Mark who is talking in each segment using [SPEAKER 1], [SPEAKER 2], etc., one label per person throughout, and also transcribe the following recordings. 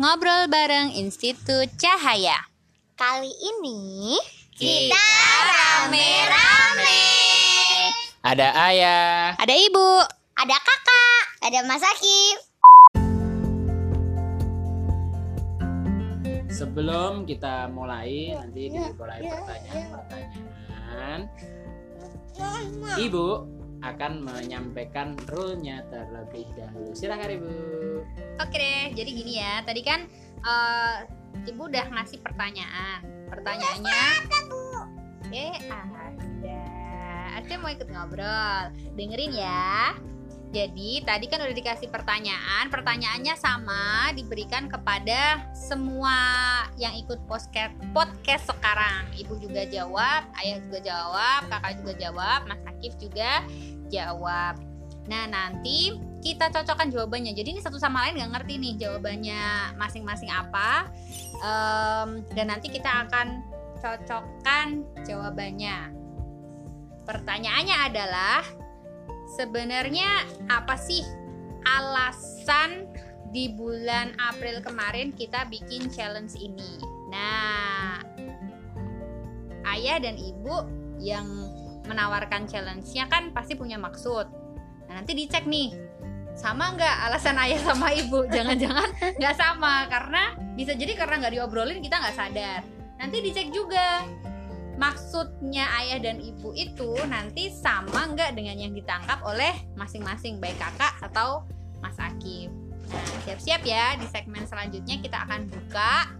[SPEAKER 1] Ngobrol bareng Institut Cahaya.
[SPEAKER 2] Kali ini
[SPEAKER 1] Kita
[SPEAKER 2] rame-rame.
[SPEAKER 3] Ada ayah.
[SPEAKER 1] Ada ibu.
[SPEAKER 2] Ada kakak, ada Mas Akif.
[SPEAKER 3] Sebelum kita mulai nanti dimulai pertanyaan-pertanyaan. Ibu akan menyampaikan rule-nya terlebih dahulu. Silakan Ibu.
[SPEAKER 1] Oke deh, jadi gini ya. Tadi kan eh, ibu udah ngasih pertanyaan. Pertanyaannya. Eh ada. Ada mau ikut ngobrol. Dengerin ya. Jadi tadi kan udah dikasih pertanyaan. Pertanyaannya sama diberikan kepada semua yang ikut podcast podcast sekarang. Ibu juga jawab, ayah juga jawab, kakak juga jawab, Mas Akif juga jawab. Nah nanti kita cocokkan jawabannya. Jadi ini satu sama lain nggak ngerti nih jawabannya masing-masing apa. Em, dan nanti kita akan cocokkan jawabannya. Pertanyaannya adalah sebenarnya apa sih alasan di bulan April kemarin kita bikin challenge ini? Nah, ayah dan ibu yang menawarkan challenge-nya kan pasti punya maksud. Nah, nanti dicek nih sama nggak alasan ayah sama ibu? Jangan-jangan nggak sama karena bisa jadi karena nggak diobrolin kita nggak sadar. Nanti dicek juga maksudnya ayah dan ibu itu nanti sama nggak dengan yang ditangkap oleh masing-masing baik kakak atau mas Akif. Nah siap-siap ya di segmen selanjutnya kita akan buka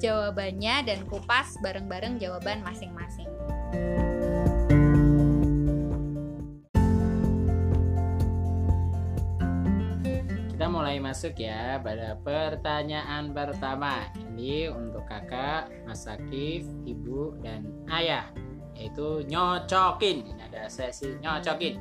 [SPEAKER 1] jawabannya dan kupas bareng-bareng jawaban masing-masing
[SPEAKER 3] mulai masuk ya pada pertanyaan pertama. Ini untuk kakak, Mas Akif, ibu, dan ayah. Yaitu nyocokin. Ini ada sesi nyocokin.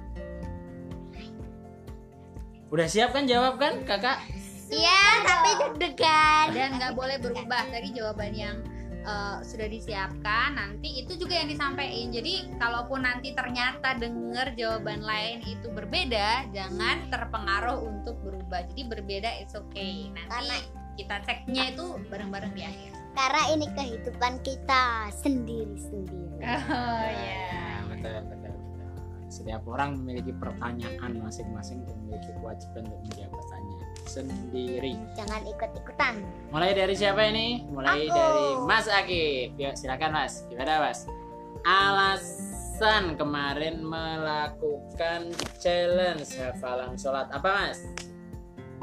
[SPEAKER 3] Udah siap kan jawab kan kakak?
[SPEAKER 2] Iya, tapi deg-degan.
[SPEAKER 1] dan nggak boleh berubah dari jawaban yang uh, sudah disiapkan nanti itu juga yang disampaikan jadi kalaupun nanti ternyata dengar jawaban lain itu berbeda jangan terpengaruh untuk berubah jadi berbeda it's okay nanti
[SPEAKER 2] Karena-
[SPEAKER 1] kita ceknya itu bareng-bareng di akhir
[SPEAKER 2] Karena ini kehidupan kita sendiri-sendiri.
[SPEAKER 1] oh
[SPEAKER 3] Ya, betul, betul, betul. Setiap orang memiliki pertanyaan masing-masing dan memiliki kewajiban untuk menjawab pertanyaan sendiri.
[SPEAKER 2] Jangan ikut-ikutan.
[SPEAKER 3] Mulai dari siapa ini? Mulai
[SPEAKER 2] Aku.
[SPEAKER 3] dari Mas Akif. Yuk silakan Mas. Gimana Mas? Alasan kemarin melakukan challenge hafalan sholat apa Mas?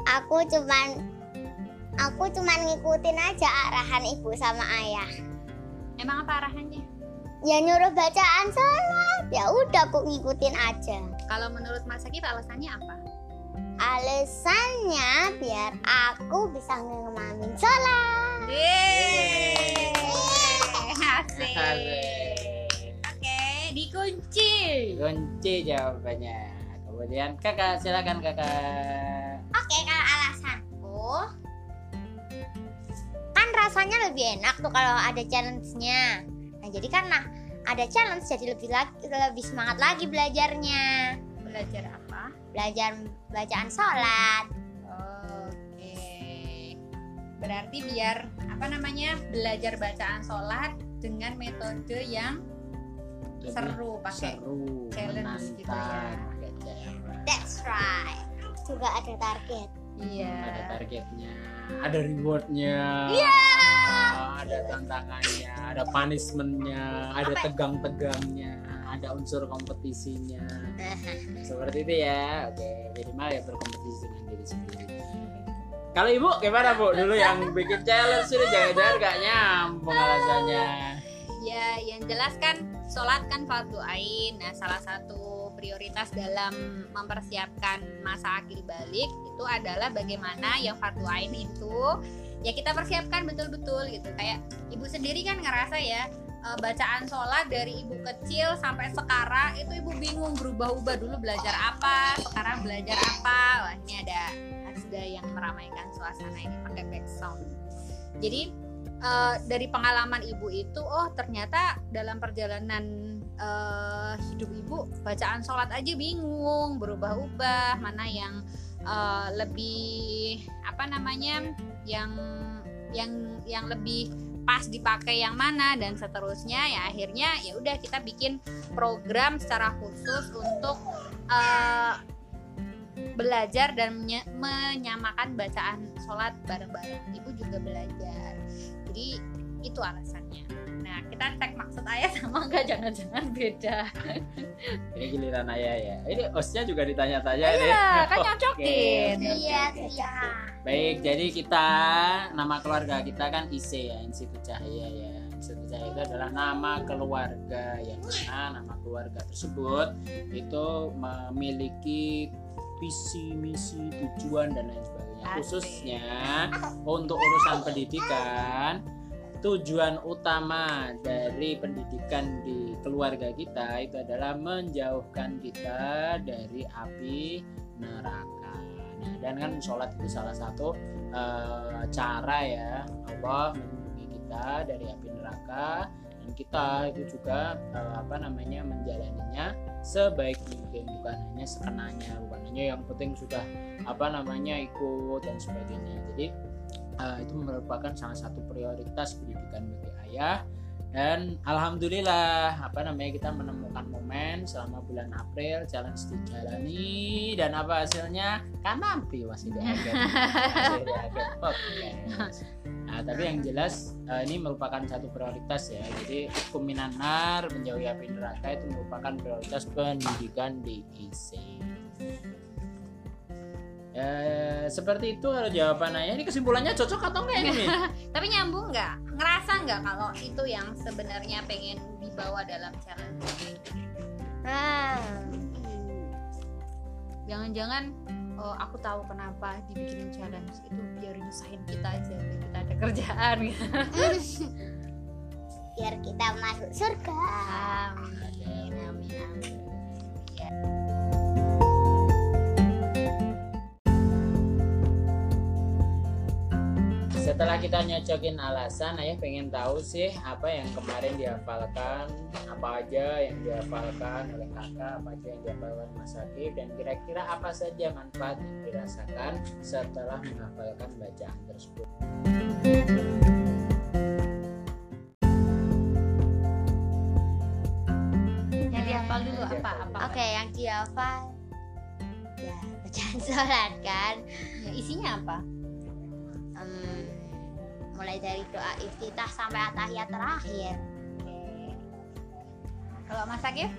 [SPEAKER 2] Aku cuman aku cuman ngikutin aja arahan ibu sama ayah.
[SPEAKER 1] emang apa arahannya
[SPEAKER 2] Ya nyuruh bacaan sholat. Ya udah aku ngikutin aja.
[SPEAKER 1] kalau menurut Mas Akif alasannya apa
[SPEAKER 2] Alasannya biar aku bisa ngemamin sholat.
[SPEAKER 1] Yeay. Oke, dikunci.
[SPEAKER 3] Kunci jawabannya. Kemudian kakak silakan kakak.
[SPEAKER 2] Oke, kalau alasanku kan rasanya lebih enak tuh kalau ada challenge-nya. Nah, jadi karena ada challenge jadi lebih lagi lebih semangat lagi belajarnya.
[SPEAKER 1] Belajar apa?
[SPEAKER 2] Belajar bacaan sholat.
[SPEAKER 1] Oke. Berarti biar apa namanya? Belajar bacaan sholat dengan metode yang seru pakai
[SPEAKER 3] seru,
[SPEAKER 1] challenge gitu ya.
[SPEAKER 2] That's right. Juga ada target.
[SPEAKER 1] Iya.
[SPEAKER 3] Ada targetnya, ada rewardnya,
[SPEAKER 2] Iya.
[SPEAKER 3] ada tantangannya, ada punishmentnya, ada tegang-tegangnya, ada unsur kompetisinya. Seperti itu ya. Oke, minimal ya berkompetisi dengan diri sendiri. Kalau ibu gimana bu? Dulu yang bikin challenge itu jangan-jangan gak nyambung alasannya.
[SPEAKER 1] Ya, yang jelas kan sholat kan fardu ain. Nah, salah satu prioritas dalam mempersiapkan masa akhir balik itu adalah bagaimana yang fardu ain itu ya kita persiapkan betul-betul gitu. Kayak ibu sendiri kan ngerasa ya eh, bacaan sholat dari ibu kecil sampai sekarang itu ibu bingung berubah-ubah dulu belajar apa, sekarang belajar apa. Wah, ini ada Asda yang meramaikan suasana ini pakai back sound. Jadi eh, dari pengalaman ibu itu oh ternyata dalam perjalanan eh, hidup ibu bacaan sholat aja bingung berubah-ubah mana yang eh, lebih apa namanya yang yang yang lebih pas dipakai yang mana dan seterusnya. Ya akhirnya ya udah kita bikin program secara khusus untuk eh, belajar dan menyamakan bacaan sholat bareng-bareng. Ibu juga belajar jadi itu alasannya nah kita cek maksud ayah sama enggak jangan-jangan beda
[SPEAKER 3] Ini giliran ayah ya. Ini hostnya juga ditanya-tanya
[SPEAKER 1] iya kan
[SPEAKER 3] Oke,
[SPEAKER 1] nyocokin
[SPEAKER 3] oke,
[SPEAKER 2] Iya, iya.
[SPEAKER 3] Baik, jadi kita nama keluarga kita kan IC ya, Institut Cahaya ya. Institut Cahaya itu adalah nama keluarga yang mana nama keluarga tersebut itu memiliki visi, misi, tujuan dan lain sebagainya. Khususnya untuk urusan pendidikan, tujuan utama dari pendidikan di keluarga kita itu adalah menjauhkan kita dari api neraka. Nah, dan kan sholat itu salah satu eh, cara ya Allah melindungi kita dari api neraka kita itu juga eh, apa namanya menjalaninya sebaik mungkin bukan hanya sekenanya bukan hanya yang penting sudah apa namanya ikut dan sebagainya. Jadi eh, itu merupakan salah satu prioritas pendidikan bagi ayah dan alhamdulillah apa namanya kita menemukan momen selama bulan April challenge dijalani dan apa hasilnya? Kan nanti masih di podcast. Nah, tapi yang jelas eh, ini merupakan satu prioritas ya. Jadi hukum minanar menjauhi api neraka itu merupakan prioritas pendidikan di IC. Ya, seperti itu kalau jawabannya. Ini kesimpulannya cocok atau enggak ini?
[SPEAKER 1] Tapi nyambung nggak ngerasa nggak kalau itu yang sebenarnya pengen dibawa dalam challenge
[SPEAKER 2] Ah.
[SPEAKER 1] jangan-jangan oh, aku tahu kenapa dibikinin challenge itu biar nyusahin kita aja biar kita ada kerjaan.
[SPEAKER 2] Biar kita masuk surga.
[SPEAKER 1] amin amin amin
[SPEAKER 3] Setelah kita nyocokin alasan, ayah pengen tahu sih apa yang kemarin dihafalkan, apa aja yang dihafalkan oleh kakak, apa aja yang dihafalkan Mas Akif, dan kira-kira apa saja manfaat yang dirasakan setelah menghafalkan bacaan tersebut.
[SPEAKER 1] yang dihafal dulu
[SPEAKER 3] Yang
[SPEAKER 1] apa
[SPEAKER 3] dihafal
[SPEAKER 1] apa
[SPEAKER 2] Oke, yang dihafal ya bacaan sholat kan.
[SPEAKER 1] Ya, isinya apa
[SPEAKER 2] Em, mulai dari doa iftitah sampai atahiyat terakhir.
[SPEAKER 1] kalau Mas Akif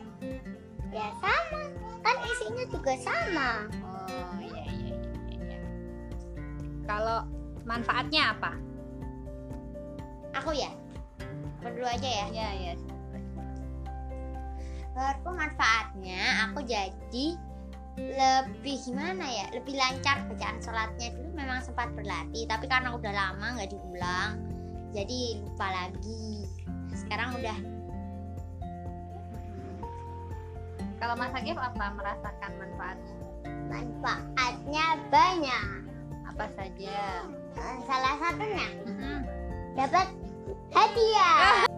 [SPEAKER 2] Ya sama, kan isinya juga sama.
[SPEAKER 1] oh iya iya iya, iya. kalau manfaatnya apa
[SPEAKER 2] Aku ya, dulu aja ya.
[SPEAKER 1] ya ya
[SPEAKER 2] Menurutku manfaatnya aku jadi lebih gimana ya lebih lancar bacaan sholatnya. Dulu memang sempat berlatih tapi karena udah lama nggak diulang jadi lupa lagi. Sekarang udah.
[SPEAKER 1] Kalau Mas Akif apa merasakan manfaatnya?
[SPEAKER 2] Manfaatnya banyak.
[SPEAKER 1] Apa saja?
[SPEAKER 2] Eh, salah satunya dapat hadiah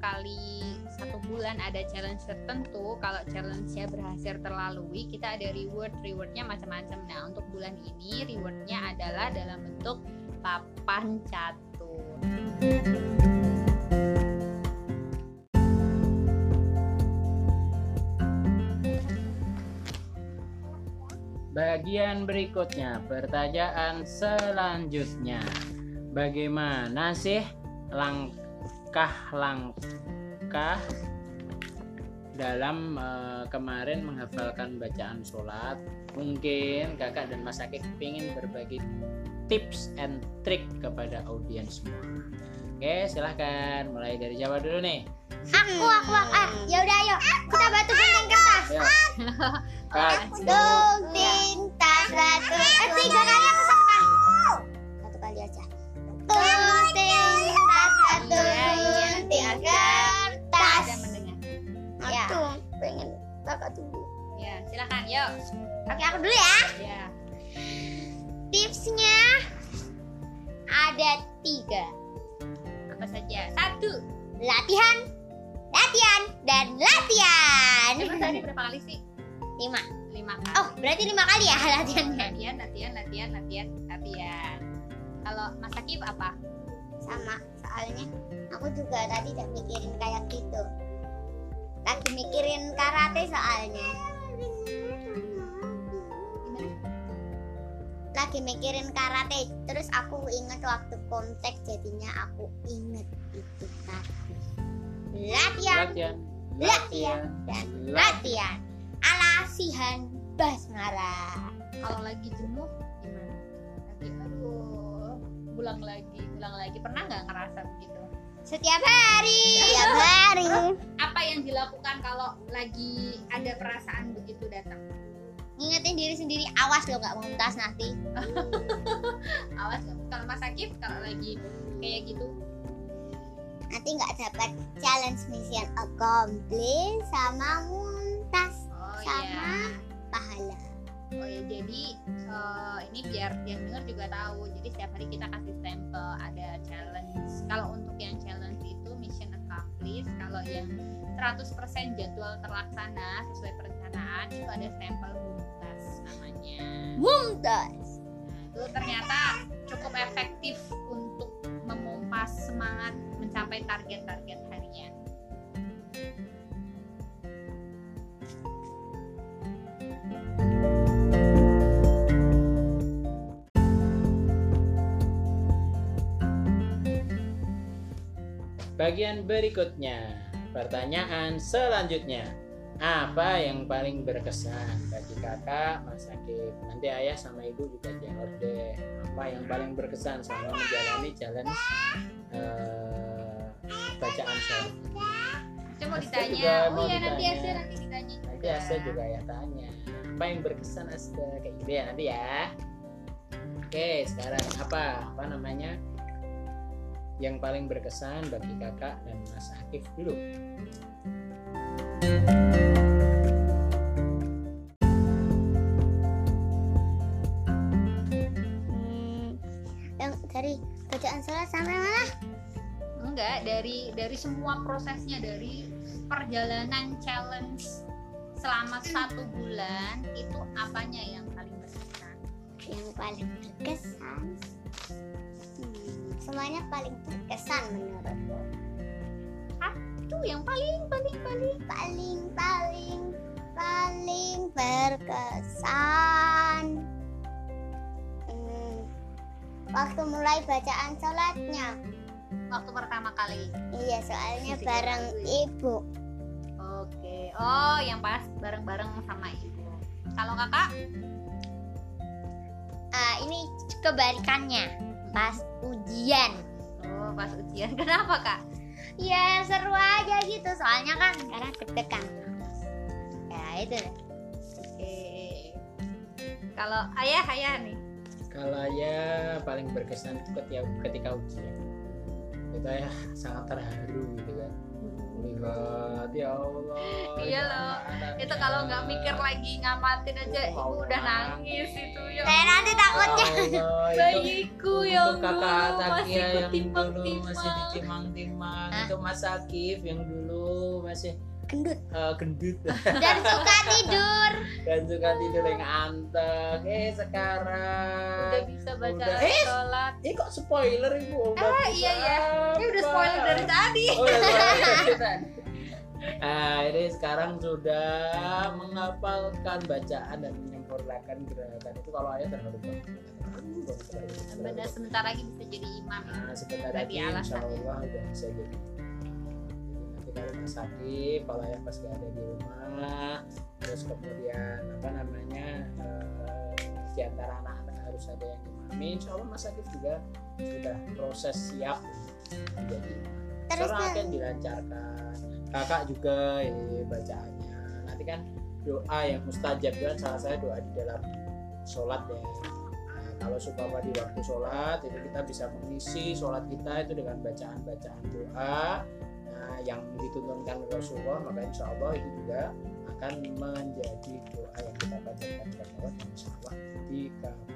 [SPEAKER 1] kali satu bulan ada challenge tertentu kalau challenge-nya berhasil terlalui kita ada reward. Rewardnya macam-macam. Nah untuk bulan ini rewardnya adalah dalam bentuk papan catur.
[SPEAKER 3] Bagian berikutnya, pertanyaan selanjutnya. Bagaimana sih langkah-langkah dalam eh, kemarin menghafalkan bacaan sholat? Mungkin kakak dan mas Akik ingin berbagi tips and trick kepada audiens semua. Oke, silahkan mulai dari Jawa dulu nih.
[SPEAKER 2] aku aku aku. Ah ya udah ayo. Kita batu gunting kertas gunting tas batu eh tiga kali atau satu kali satu kali aja. Gunting tas batu kakak dulu
[SPEAKER 1] ya silakan yuk
[SPEAKER 2] oke aku dulu ya
[SPEAKER 1] ya
[SPEAKER 2] tipsnya ada tiga
[SPEAKER 1] apa saja satu Satu.
[SPEAKER 2] latihan latihan dan latihan
[SPEAKER 1] Emang tadi berapa kali sih?
[SPEAKER 2] lima
[SPEAKER 1] Lima kali.
[SPEAKER 2] oh berarti lima kali ya latihannya
[SPEAKER 1] latihan, latihan, latihan, latihan, latihan. Kalau Mas Akif apa?
[SPEAKER 2] sama soalnya aku juga tadi udah mikirin kayak gitu lagi mikirin karate soalnya. Lagi mikirin karate. Terus aku inget waktu kontak jadinya aku inget itu tadi. Latihan.
[SPEAKER 3] Latihan.
[SPEAKER 2] Latihan. Dan latihan. Ala sihan basmara.
[SPEAKER 1] Kalau lagi jenuh gimana? Lagi aduh, ulang lagi, ulang lagi. Pernah nggak ngerasa begitu?
[SPEAKER 2] Setiap hari setiap hari
[SPEAKER 1] Apa yang dilakukan kalau lagi ada perasaan begitu datang?
[SPEAKER 2] ngingetin diri sendiri awas lo nggak muntas nanti
[SPEAKER 1] Awas nggak? Kalau Mas Akif kalau lagi kayak gitu,
[SPEAKER 2] nanti nggak dapat challenge mission accomplished sama muntas
[SPEAKER 1] oh
[SPEAKER 2] Sama.
[SPEAKER 1] iya.
[SPEAKER 2] pahala
[SPEAKER 1] Oh ya, jadi eh, ini biar yang dengar juga tahu. Jadi setiap hari kita kasih stempel ada challenge. Kalau untuk yang challenge itu mission accomplished, kalau yang 100% jadwal terlaksana sesuai perencanaan itu ada stempel buntas namanya.
[SPEAKER 2] muntas
[SPEAKER 1] Nah, itu ternyata cukup efektif untuk memompas semangat mencapai target-target
[SPEAKER 3] Bagian berikutnya, pertanyaan selanjutnya. Apa yang paling berkesan bagi kakak, Mas Akif? Nanti ayah sama ibu juga jawab deh. Apa yang paling berkesan selama menjalani challenge eh, bacaan sholat?
[SPEAKER 1] Coba ditanya.
[SPEAKER 3] juga
[SPEAKER 1] Oh iya nanti
[SPEAKER 3] ditanya.
[SPEAKER 1] Asia nanti ditanya juga.
[SPEAKER 3] Nanti Asta juga ya tanya. Apa yang berkesan Asta? Kayak gitu ya nanti ya. Oke, sekarang apa? Apa namanya? Yang paling berkesan bagi kakak dan Mas Akif dulu.
[SPEAKER 2] Hmm, yang dari bacaan sholat sampai mana
[SPEAKER 1] Enggak, dari dari semua prosesnya dari perjalanan challenge selama satu bulan itu apanya yang paling berkesan?
[SPEAKER 2] yang paling berkesan semuanya paling berkesan menurutku
[SPEAKER 1] Itu yang paling paling paling
[SPEAKER 2] paling paling paling berkesan Hmm, waktu mulai bacaan sholatnya
[SPEAKER 1] waktu pertama kali.
[SPEAKER 2] iya soalnya
[SPEAKER 1] Ketika
[SPEAKER 2] bareng
[SPEAKER 1] ya?
[SPEAKER 2] ibu
[SPEAKER 1] Oke. Oh, yang pas bareng-bareng sama ibu. Kalau kakak?
[SPEAKER 2] Ah, ini kebalikannya pas ujian
[SPEAKER 1] Oh, pas ujian. Kenapa kak?
[SPEAKER 2] ya seru aja gitu soalnya kan karena deg-degan ya itu deh.
[SPEAKER 1] Oke. Kalau ayah ayah nih.
[SPEAKER 3] Kalau ayah paling berkesan itu ketika, ketika ujian. Itu ayah sangat terharu gitu kan. Melihat ya Allah.
[SPEAKER 1] Iya loh. Itu kalau nggak mikir lagi ngamatin aja,
[SPEAKER 3] mau
[SPEAKER 1] ibu udah
[SPEAKER 3] nangis.
[SPEAKER 1] itu ya.
[SPEAKER 2] saya nanti takutnya
[SPEAKER 1] bayiku yang
[SPEAKER 3] untuk kakak
[SPEAKER 1] dulu
[SPEAKER 3] Takia
[SPEAKER 1] masih
[SPEAKER 3] yang dulu
[SPEAKER 1] ketimbang-timbang.
[SPEAKER 3] masih ditimang-timang
[SPEAKER 2] Hah?
[SPEAKER 3] itu Mas Akif yang dulu masih
[SPEAKER 2] gendut
[SPEAKER 3] eh, gendut
[SPEAKER 2] dan suka tidur
[SPEAKER 3] dan suka tidur yang anteng eh sekarang
[SPEAKER 1] udah bisa baca
[SPEAKER 3] Udah. Eh,
[SPEAKER 1] sholat.
[SPEAKER 3] eh kok spoiler ibu Udah
[SPEAKER 1] Ah, iya, iya. Ini udah spoiler dari tadi.
[SPEAKER 3] Oh, udah spoiler dari tadi. Nah, ini sekarang sudah menghafalkan bacaan dan menyempurnakan gerakan itu kalau ayah banget.
[SPEAKER 1] Benar sebentar lagi bisa jadi imam.
[SPEAKER 3] Nah, sebentar lagi insya. Allah udah bisa jadi. Jadi kalau Mas Sakif, kalau ayah pas gak ada di rumah, terus kemudian apa namanya eh, di antara anak-anak harus ada yang imami, insya Allah Mas Sakif juga sudah proses siap imam.
[SPEAKER 2] terus kan
[SPEAKER 3] akan dilancarkan. Kakak juga ini bacaannya. Nanti kan doa yang mustajab kan salah saya doa di dalam sholat ya. Nah, kalau supaya di waktu sholat itu kita bisa mengisi sholat kita itu dengan bacaan-bacaan doa yang dituntunkan Rasulullah maka insya Allah itu juga akan menjadi doa yang kita bacakan kepada Allah dan insya Allah dikabul.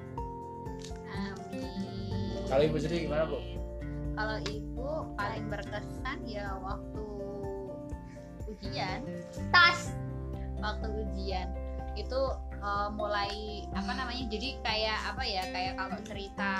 [SPEAKER 1] Amin.
[SPEAKER 3] Kalau Ibu sendiri gimana, Bu?
[SPEAKER 1] kalau ibu paling berkesan ya waktu ujian
[SPEAKER 2] tas
[SPEAKER 1] waktu ujian itu uh, mulai apa namanya jadi kayak apa ya kayak kalau cerita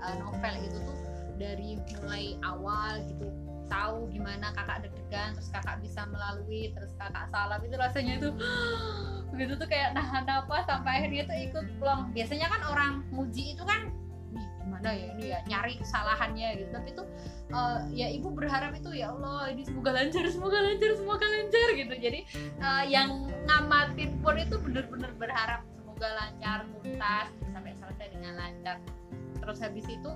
[SPEAKER 1] uh, novel itu tuh dari mulai awal gitu tahu gimana kakak deg-degan terus kakak bisa melalui terus kakak salah itu rasanya itu gitu tuh kayak nahan apa sampai akhirnya tuh ikut plong. Biasanya kan orang muji itu kan "Ih, gimana ya ini ya nyari kesalahannya gitu. Tapi tuh uh, ya ibu berharap itu ya Allah ini semoga lancar semoga lancar semoga lancar gitu. Jadi uh, yang ngamatin pun itu bener-bener berharap semoga lancar tuntas sampai selesai dengan lancar. Terus habis itu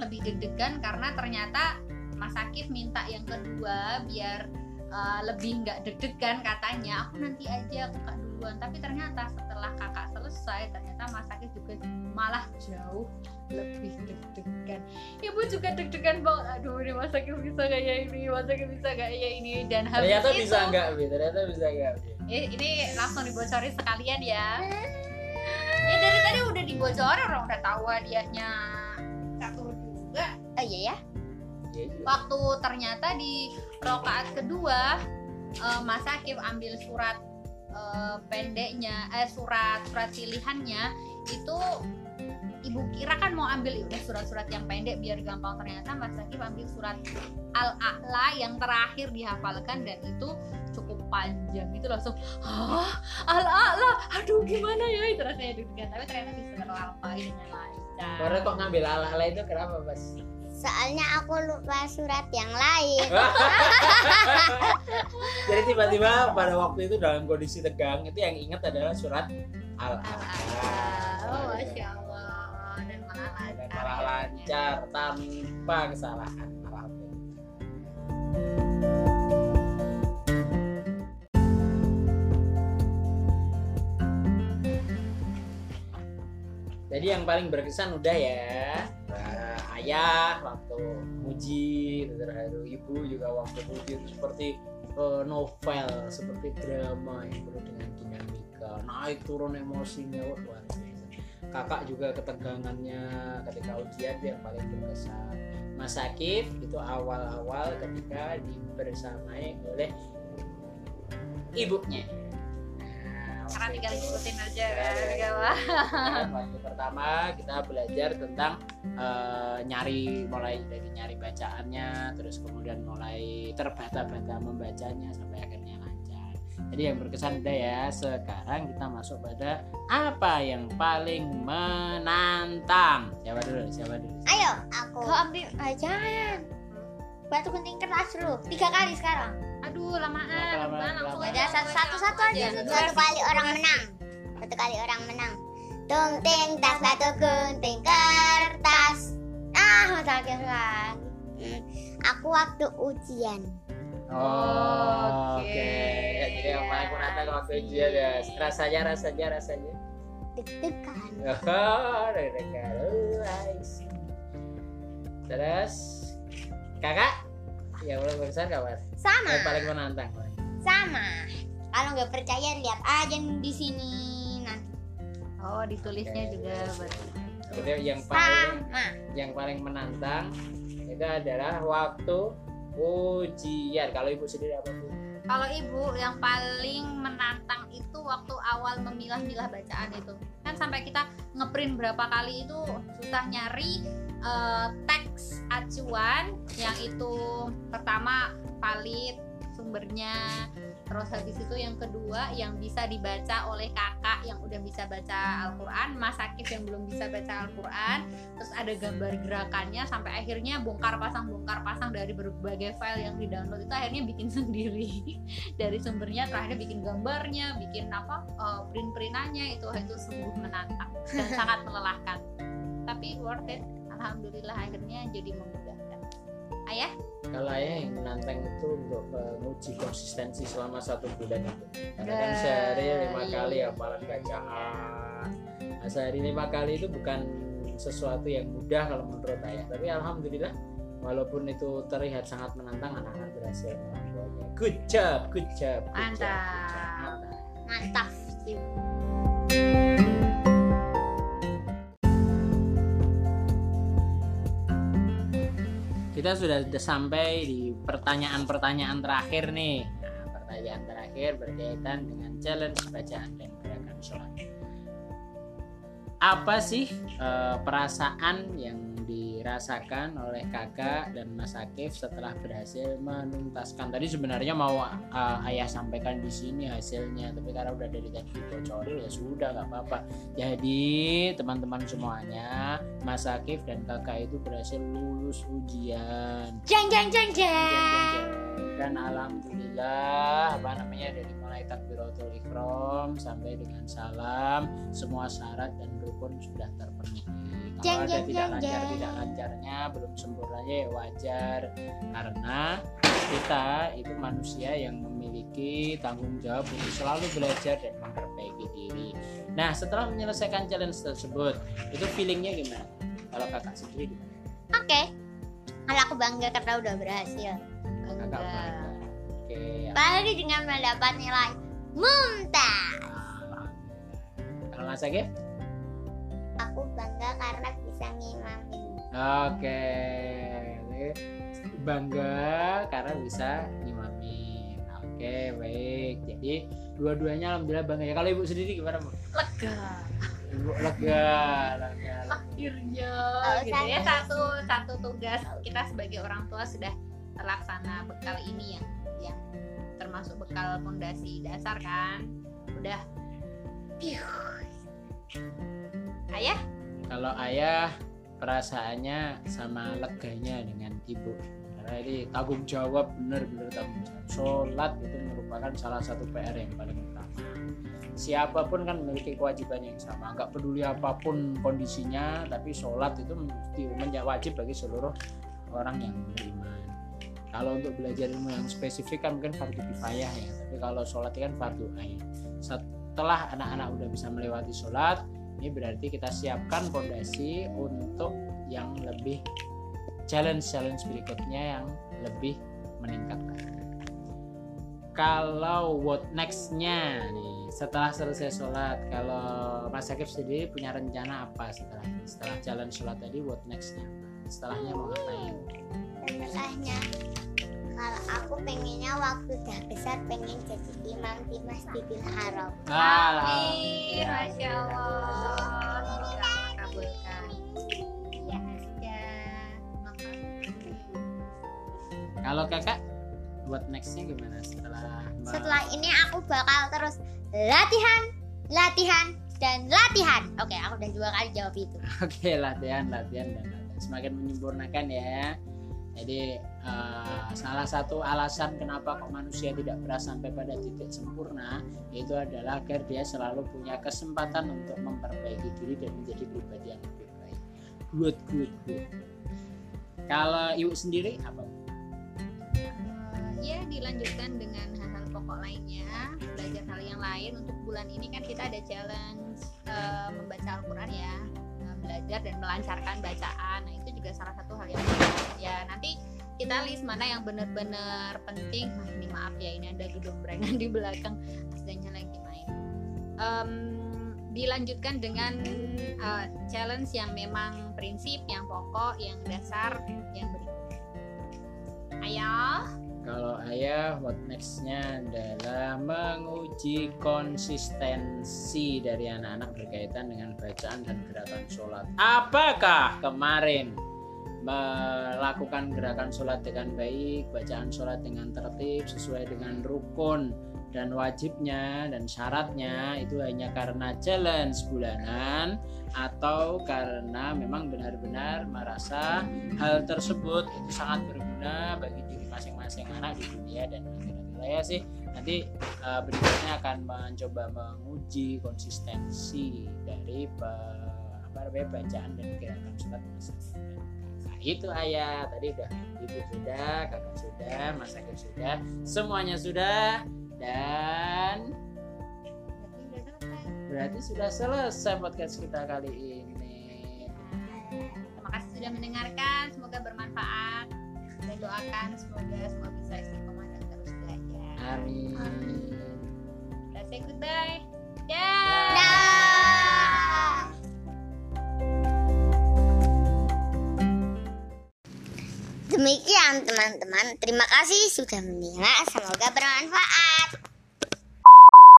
[SPEAKER 1] lebih deg-degan karena ternyata Mas Akif minta yang kedua biar uh, lebih nggak deg-degan katanya. Aku nanti aja aku kak duluan. Tapi ternyata setelah kakak selesai ternyata Mas Akif juga malah jauh lebih deg-degan. Ibu juga deg-degan banget. Aduh ini Mas Akif bisa kayak ini Mas Akif bisa kayak ini. Dan habis
[SPEAKER 3] ternyata
[SPEAKER 1] itu
[SPEAKER 3] bisa enggak Bi? ternyata bisa enggak Bi?
[SPEAKER 1] Eh, ini langsung dibocorin sekalian ya. Ya dari tadi udah dibocorin orang udah tahu hadiahnya. Catur juga.
[SPEAKER 2] Oh iya ya.
[SPEAKER 1] Waktu ternyata di rokaat kedua eh, Mas Akif ambil surat eh, pendeknya eh surat surat pilihannya itu ibu kira kan mau ambil udah surat-surat yang pendek biar gampang. Ternyata Mas Akif ambil surat al a'la yang terakhir dihafalkan dan itu cukup panjang. Itu langsung hah? Al a'la aduh gimana ya? Itu rasanya deg-degan tapi ternyata bisa terlampaui dengan lancar.
[SPEAKER 3] Karena kok ngambil ala-ala itu kenapa pas?
[SPEAKER 2] Soalnya aku lupa surat yang lain
[SPEAKER 3] Jadi tiba-tiba pada waktu itu dalam kondisi tegang itu yang ingat adalah surat al
[SPEAKER 1] Oh, masya Allah dan malah lancar.
[SPEAKER 3] dan malah lancar tanpa kesalahan. Alhamdulillah. Jadi yang paling berkesan udah ya Nah, ayah waktu muji terharu ibu juga waktu muji seperti eh, novel seperti drama yang penuh dengan dinamika. Naik turun emosinya wah, luar biasa. Kakak juga ketegangannya ketika ujian yang paling berkesan. Mas Akif itu awal-awal ketika dibersamai oleh ibunya
[SPEAKER 1] Karena tinggal ikutin aja
[SPEAKER 3] Ya, waktu pertama kita belajar tentang eh, nyari mulai dari nyari bacaannya terus kemudian mulai terbata-bata membacanya sampai akhirnya lancar. Jadi yang berkesan udah ya sekarang kita masuk pada apa yang paling menantang? Siapa dulu? Siapa dulu?
[SPEAKER 2] Ayo aku. Kau ambil jangan batu gunting kertas dulu. Tiga kali sekarang
[SPEAKER 1] Aduh, lamaan.
[SPEAKER 3] Lama-
[SPEAKER 1] Lamaan, langsung aja.
[SPEAKER 2] Udah satu satu satu aja.
[SPEAKER 1] Iya,
[SPEAKER 2] satu, satu kali orang menang. Satu kali orang menang. Tung ting tas batu gunting kertas. Ah masa akhir lagi Hmm, aku waktu ujian.
[SPEAKER 3] Oh,
[SPEAKER 1] Oke.
[SPEAKER 3] jadi yang paling menantang waktu ujian ya. Rasanya rasanya rasanya.
[SPEAKER 2] Deg-degan.
[SPEAKER 3] Oh, deg-degan. Oh. Terus kakak? Yang paling besar kapan?
[SPEAKER 2] Sama
[SPEAKER 3] Yang paling menantang.
[SPEAKER 2] sama kalau nggak percaya lihat aja di sini nanti
[SPEAKER 1] Oh, ditulisnya
[SPEAKER 3] Oke.
[SPEAKER 1] juga.
[SPEAKER 3] Jadi yang paling
[SPEAKER 2] sama
[SPEAKER 3] yang paling menantang itu adalah waktu ujian. Kalau ibu sendiri apa bu?
[SPEAKER 1] Kalau ibu yang paling menantang itu waktu awal memilah-milah bacaan itu. Kan sampai kita ngeprint berapa kali itu susah nyari eh, teks acuan yang itu pertama valid sumbernya terus habis itu yang kedua yang bisa dibaca oleh kakak yang udah bisa baca Al-Quran Mas Akif yang belum bisa baca Al-Quran. Terus ada gambar gerakannya sampai akhirnya bongkar pasang bongkar pasang dari berbagai file yang di download itu akhirnya bikin sendiri. Dari sumbernya terakhir bikin gambarnya bikin apa print printannya itu itu sungguh menantang dan sangat melelahkan. Tapi worth it. Alhamdulillah akhirnya jadi memudahkan ayah
[SPEAKER 3] Kalau ayah yang menantang itu untuk menguji konsistensi selama satu bulan itu. Karena kan
[SPEAKER 1] Nah,
[SPEAKER 3] sehari lima
[SPEAKER 1] iya.
[SPEAKER 3] kali hafalan bacaan. Nah, sehari lima kali itu bukan sesuatu yang mudah kalau menurut ayah. Tapi alhamdulillah walaupun itu terlihat sangat menantang anak-anak berhasil melakukannya. Good job, good job. good job, good job.
[SPEAKER 1] Mantap.
[SPEAKER 3] Mantap.
[SPEAKER 2] mantap
[SPEAKER 3] kita sudah sampai di pertanyaan-pertanyaan terakhir nih. Nah, pertanyaan terakhir berkaitan dengan challenge bacaan dan gerakan sholat. Apa sih eh, perasaan yang dirasakan oleh kakak dan Mas Akif setelah berhasil menuntaskan. Tadi sebenarnya mau uh, ayah sampaikan di sini hasilnya tapi karena udah dari tadi dibocorin ya sudah nggak apa-apa. Jadi teman-teman semuanya Mas Akif dan kakak itu berhasil lulus ujian.
[SPEAKER 2] Jeng jeng jeng
[SPEAKER 3] Jeng, jeng,
[SPEAKER 2] jeng
[SPEAKER 3] jeng. dan alhamdulillah apa namanya dari mulai takbiratul ikram sampai dengan salam semua syarat dan rukun sudah terpenuhi
[SPEAKER 2] Jeng,
[SPEAKER 3] ada
[SPEAKER 2] jeng,
[SPEAKER 3] tidak
[SPEAKER 2] jeng,
[SPEAKER 3] lancar
[SPEAKER 2] jeng.
[SPEAKER 3] tidak lancarnya belum sempurnanya ya wajar. Karena kita itu manusia yang memiliki tanggung jawab untuk selalu belajar dan memperbaiki diri. Nah setelah menyelesaikan challenge tersebut itu feelingnya gimana? Kalau kakak sendiri gimana?
[SPEAKER 2] Oke. Kalau aku bangga karena udah berhasil.
[SPEAKER 3] Kakak bangga. oke
[SPEAKER 2] apalagi dengan mendapat nilai mumtaz
[SPEAKER 3] kalau Mas Agif
[SPEAKER 2] aku bangga karena bisa ngimamin
[SPEAKER 3] Oke, Ini bangga karena bisa nyimamin. Oke, baik. Jadi dua-duanya alhamdulillah bangga ya. Kalau ibu sendiri gimana bu?
[SPEAKER 1] lega
[SPEAKER 3] Ibu lega, lega.
[SPEAKER 1] akhirnya
[SPEAKER 2] Oh,
[SPEAKER 1] gitu ya
[SPEAKER 2] saya-
[SPEAKER 1] satu satu tugas kita sebagai orang tua sudah terlaksana bekal ini yang yang termasuk bekal fondasi dasar kan udah piu ayah
[SPEAKER 3] Kalau ayah perasaannya sama leganya dengan ibu. Karena ini tanggung jawab benar-benar tanggung jawab. Sholat itu merupakan salah satu PR yang paling utama. Siapa pun kan memiliki kewajiban yang sama. Nggak peduli apa pun kondisinya, tapi sholat itu menjadi wajib bagi seluruh orang yang beriman. Kalau untuk belajar ilmu yang spesifik kan mungkin fardu kifayah ya, tapi kalau sholat kan fardu ain. Setelah anak-anak udah bisa melewati sholat, ini berarti kita siapkan fondasi untuk yang lebih challenge-challenge berikutnya yang lebih meningkat lagi. Kalau what next-nya nih setelah selesai sholat, kalau Mas Akif sendiri punya rencana apa setelah? Setelah jalan sholat tadi, what next-nya? Setelahnya mau ngapain?
[SPEAKER 2] setelahnya kalau aku pengennya waktu udah besar pengen jadi imam di Masjidil Haram.
[SPEAKER 1] Amin. Masya Allah. Semoga kabulkan. Ya ya Makasih
[SPEAKER 3] Kalau kakak, what next-nya gimana setelah
[SPEAKER 2] setelah ini aku bakal terus latihan latihan dan latihan. Oke aku udah dua kali jawab itu.
[SPEAKER 3] Oke latihan latihan dan latihan. Semakin menyempurnakan ya. Jadi eh, salah satu alasan kenapa kok manusia tidak pernah sampai pada titik sempurna itu adalah agar dia selalu punya kesempatan untuk memperbaiki diri dan menjadi pribadi yang lebih baik. Good good good. Kalau ibu sendiri apa?
[SPEAKER 1] Eh, ya dilanjutkan dengan hal-hal pokok lainnya belajar hal yang lain untuk bulan ini kan kita ada challenge eh, membaca Al-Quran ya belajar dan melancarkan bacaan nah itu juga salah satu hal yang ya nanti kita list mana yang benar-benar penting. Wah, ini maaf ya ini ada gedung berengan di belakang. Sedangnya lagi main Em, dilanjutkan dengan eh, challenge yang memang prinsip yang pokok yang dasar yang berikut ayo.
[SPEAKER 3] Kalau ayah, what next-nya adalah menguji konsistensi dari anak-anak berkaitan dengan bacaan dan gerakan sholat. Apakah kemarin melakukan gerakan sholat dengan baik, bacaan sholat dengan tertib, sesuai dengan rukun dan wajibnya dan syaratnya itu hanya karena challenge bulanan atau karena memang benar-benar merasa hal tersebut itu sangat berguna bagi diri masing-masing anak di dunia dan akhirat saya sih. Nanti uh, berikutnya akan mencoba menguji konsistensi dari pe- apa namanya bacaan dan gerakan sholat mas Kakak itu ayah tadi udah ibu sudah kakak sudah mas Akif sudah semuanya sudah dan
[SPEAKER 1] Berarti
[SPEAKER 3] sudah selesai podcast kita kali ini
[SPEAKER 1] Terima kasih sudah mendengarkan, semoga bermanfaat. Kita doakan semoga semua bisa istiqomah dan terus belajar.
[SPEAKER 3] amin
[SPEAKER 1] Kita say goodbye. Dah.
[SPEAKER 4] Demikian teman-teman, terima kasih sudah menyimak, semoga bermanfaat.